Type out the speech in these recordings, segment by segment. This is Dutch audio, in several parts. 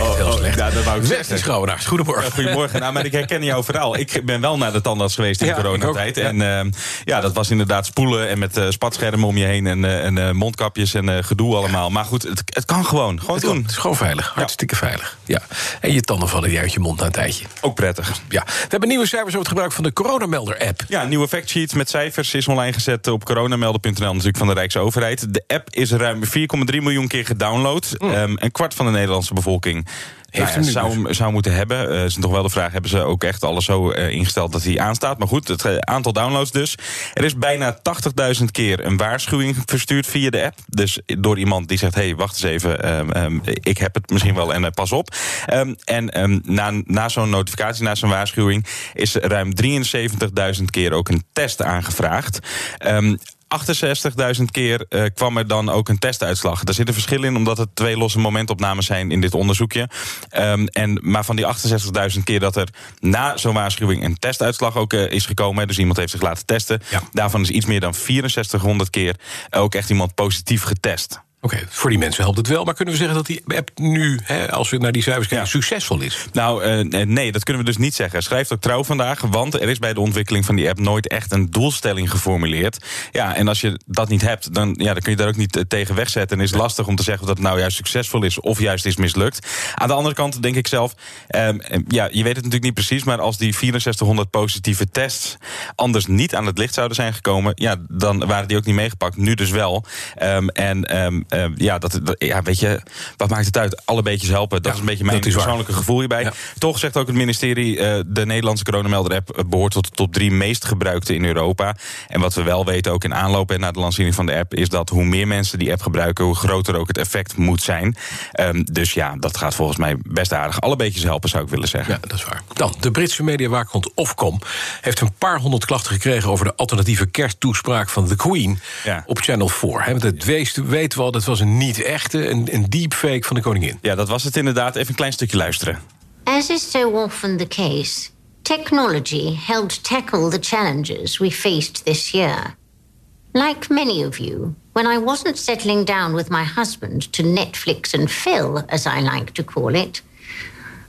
Echt heel slecht. Ja, dat wou ik Wesley zeggen. Schouwenaars, goedemorgen. Ja, Goedemorgen. Nou, maar ik herken jouw verhaal. Ik ben wel naar de tandarts geweest in Ja, coronatijd. En ehm, ja, dat was inderdaad spoelen en met eh, spatschermen om je heen en, eh, en eh, mondkapjes en eh, gedoe allemaal. Maar goed, het, het kan gewoon. Gewoon Het, kan. doen. het is gewoon veilig, hartstikke veilig. Ja. En je tanden vallen niet uit je mond na een tijdje. Ook prettig. Ja. We hebben nieuwe cijfers over het gebruik van de coronamelder-app. Ja, een nieuwe factsheet met cijfers is online gezet op coronamelden.nl, natuurlijk van de Rijksoverheid. De app is ruim 4,3 miljoen keer gedownload. Ehm, een kwart van de Nederlandse bevolking Heeft nou ja, zou, dus. zou moeten hebben. Eh is toch wel de vraag, hebben ze ook echt alles zo eh, ingesteld dat hij aanstaat? Maar goed, het eh, aantal downloads dus. Er is bijna 80.000 keer een waarschuwing verstuurd via de app. Dus door iemand die zegt, hé, hey, wacht eens even, ehm, ehm, ik heb het misschien wel en pas op. Ehm, en na, na zo'n notificatie, na zo'n waarschuwing... is ruim 73.000 keer ook een test aangevraagd. Ehm 68.000 keer eh, kwam er dan ook een testuitslag. Er zit een verschil in, omdat het twee losse momentopnames zijn in dit onderzoekje. Ehm, en, maar van die 68.000 keer dat er na zo'n waarschuwing een testuitslag ook eh, is gekomen, dus iemand heeft zich laten testen, Ja. daarvan is iets meer dan 6400 keer ook echt iemand positief getest. Oké, voor die mensen helpt het wel. Maar kunnen we zeggen dat die app nu, hè, als we naar die cijfers kijken, Ja. succesvol is? Nou, eh, nee, dat kunnen we dus niet zeggen. Schrijft ook trouw vandaag, want er is bij de ontwikkeling van die app nooit echt een doelstelling geformuleerd. Ja, en als je dat niet hebt, dan, ja, dan kun je daar ook niet eh, tegen wegzetten. En is het lastig om te zeggen of dat nou juist succesvol is of juist is mislukt. Aan de andere kant denk ik zelf, ehm, eh, ja, je weet het natuurlijk niet precies, maar als die 6400 positieve tests anders niet aan het licht zouden zijn gekomen, ja, dan waren die ook niet meegepakt. Nu dus wel. Ehm, en ehm, ehm, ja, dat, dat- ja, weet je, wat maakt het uit? Alle beetjes helpen. Dat Ja, is een beetje mijn waar. persoonlijke gevoel hierbij. Ja. Toch zegt ook het ministerie, eh, de Nederlandse coronamelder-app eh, behoort tot de top drie meest gebruikte in Europa. En wat we wel weten, ook in aanloop en na de lancering van de app, is dat hoe meer mensen die app gebruiken, hoe groter ook het effect moet zijn. Ehm, dus ja, dat gaat volgens mij best aardig. Alle beetjes helpen, zou ik willen zeggen. Ja, dat is waar. Dan, de Britse mediawaakhond Ofcom heeft een paar honderd klachten gekregen over de alternatieve kersttoespraak van The Queen Ja. op Channel 4. Hè, want het wees- weten we al, dat was een niet-echte, een, een deepfake van de koningin. Ja, dat was het inderdaad. Even een klein stukje luisteren. As is so often the case, technology helped tackle the challenges we faced this year. Like many of you, when I wasn't settling down with my husband to Netflix and Phil, as I like to call it,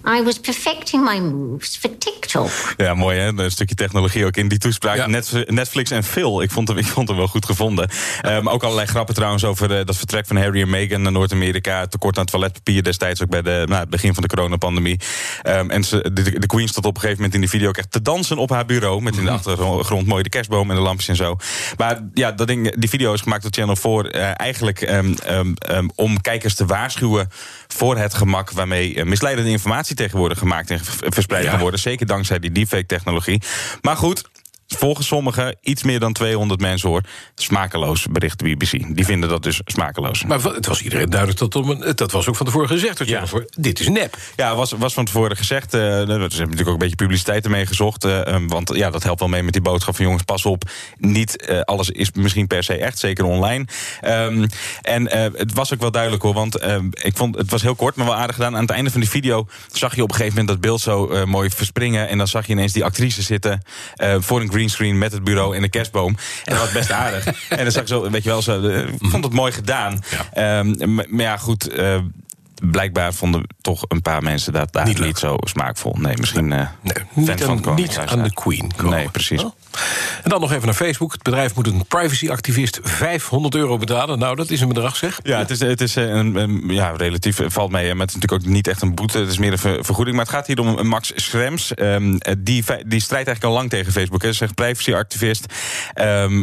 I was perfecting my moves for TikTok. Ja, mooi hè, een stukje technologie ook in die toespraak. Ja. Netflix en Phil, ik vond hem, ik vond hem wel goed gevonden. Ehm, ook allerlei grappen trouwens over eh, dat vertrek van Harry en Meghan naar Noord-Amerika. Tekort aan toiletpapier destijds ook bij de, nou, het begin van de coronapandemie. Ehm, en ze, de, de Queen stond op een gegeven moment in die video ook echt te dansen op haar bureau. Met in de achtergrond mooi de kerstboom en de lampjes en zo. Maar ja, dat ding, die video is gemaakt door Channel 4 eh, eigenlijk ehm, ehm, ehm, om kijkers te waarschuwen voor het gemak waarmee eh, misleidende informatie tegenwoordig gemaakt en verspreid kan worden. Zeker dankzij die deepfake-technologie. Maar goed. Volgens sommigen, iets meer dan 200 mensen hoor, smakeloos bericht de BBC. Die vinden dat dus smakeloos. Maar het was iedereen duidelijk, dat, om een- dat was ook van tevoren gezegd door Channel 4. Dit is nep. Ja, was, was van tevoren gezegd. eh, er is natuurlijk ook een beetje publiciteit ermee gezocht. eh, eh, want ja, dat helpt wel mee met die boodschap van jongens, pas op. Niet eh, alles is misschien per se echt, zeker online. Ehm, en het was ook wel duidelijk hoor, want eh, ik vond het was heel kort, maar wel aardig gedaan. Aan het einde van die video zag je op een gegeven moment dat beeld zo mooi verspringen. En dan zag je ineens die actrice zitten voor een greenscreen met het bureau en de kerstboom. En dat was best aardig. en dan zag je zo, weet je wel, zo, eh, ik vond het mooi gedaan. Ehm, maar, maar ja, goed. eh, blijkbaar vonden toch een paar mensen dat daar Niet niet, zo smaakvol. Nee, misschien Nee, niet, van aan, niet Koningshuis aan de. Queen komen. Nee, precies. Oh. En dan nog even naar Facebook. Het bedrijf moet een privacyactivist 500 euro betalen. Nou, dat is een bedrag, zeg. Ja, het is, het is eh, een, ja, relatief eh, valt mee. Maar het is natuurlijk ook niet echt een boete. Het is meer een ver- vergoeding. Maar het gaat hier om een Max Schrems. Ehm, eh, die, die strijdt eigenlijk al lang tegen Facebook. Hij een privacyactivist.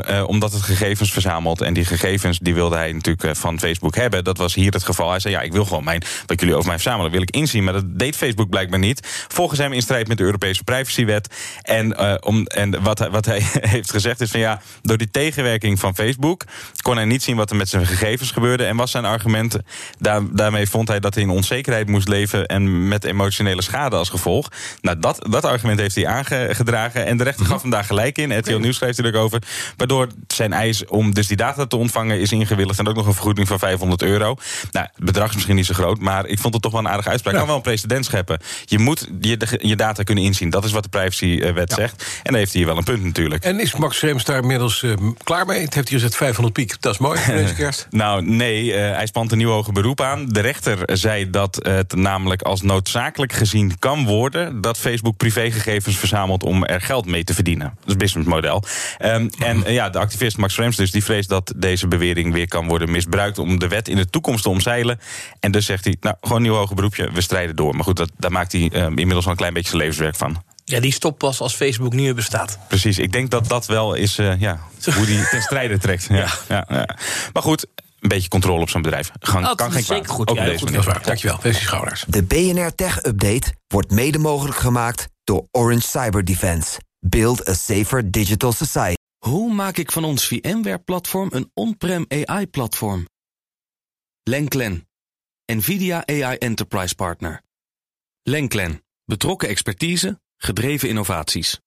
Eh, omdat het gegevens verzamelt. En die gegevens die wilde hij natuurlijk eh, van Facebook hebben. Dat was hier het geval. Hij zei, ja, ik wil gewoon mijn, wat jullie over mij verzamelen, wil ik inzien. Maar dat deed Facebook blijkbaar niet. Volgens hem in strijd met de Europese privacywet. En, eh, om, en wat, hij, wat hij heeft gezegd is van ja, door die tegenwerking van Facebook kon hij niet zien wat er met zijn gegevens gebeurde. En was zijn argument, daar, daarmee vond hij dat hij in onzekerheid moest leven en met emotionele schade als gevolg. Nou, dat, dat argument heeft hij aangedragen. En de rechter gaf hem daar gelijk in. RTL Nieuws schrijft hij er ook over. Waardoor zijn eis om dus die data te ontvangen is ingewilligd. En ook nog een vergoeding van 500 euro. Nou, het bedrag is misschien niet zo groot. Maar ik vond het toch wel een aardige uitspraak. Kan wel een precedent scheppen. Je moet je, je data kunnen inzien. Dat is wat de privacywet zegt. En dan heeft hij hier wel een punt natuurlijk. En is Max Schrems daar inmiddels uh, klaar mee? Het heeft hier gezet 500 piek. Dat is mooi voor deze kerst. nou, nee. Uh, hij spant een nieuw hoger beroep aan. De rechter zei dat het namelijk als noodzakelijk gezien kan worden... dat Facebook privégegevens verzamelt om er geld mee te verdienen. Dat is businessmodel. Um, en uh, ja, de activist Max Schrems dus, die vreest dat deze bewering weer kan worden misbruikt... om de wet in de toekomst te omzeilen. En dus zegt hij, nou, gewoon een nieuw hoger beroepje, we strijden door. Maar goed, dat, daar maakt hij um, inmiddels al een klein beetje zijn levenswerk van. Ja, die stopt pas als Facebook niet meer bestaat. Precies, ik denk dat dat wel is uh, ja, hoe die ten strijde trekt. Ja, ja. Ja, ja. Maar goed, een beetje controle op zo'n bedrijf. Gang, oh, kan geen zeker kwaad. goed. Ook Ja, op deze goed. manier. Dat. Dankjewel. Schouders. De BNR Tech Update wordt mede mogelijk gemaakt door Orange Cyber Defense. Build a safer digital society. Hoe maak ik van ons VMware-platform een on-prem AI-platform? Lenklen, NVIDIA AI Enterprise Partner. Lenklen, betrokken expertise, gedreven innovaties.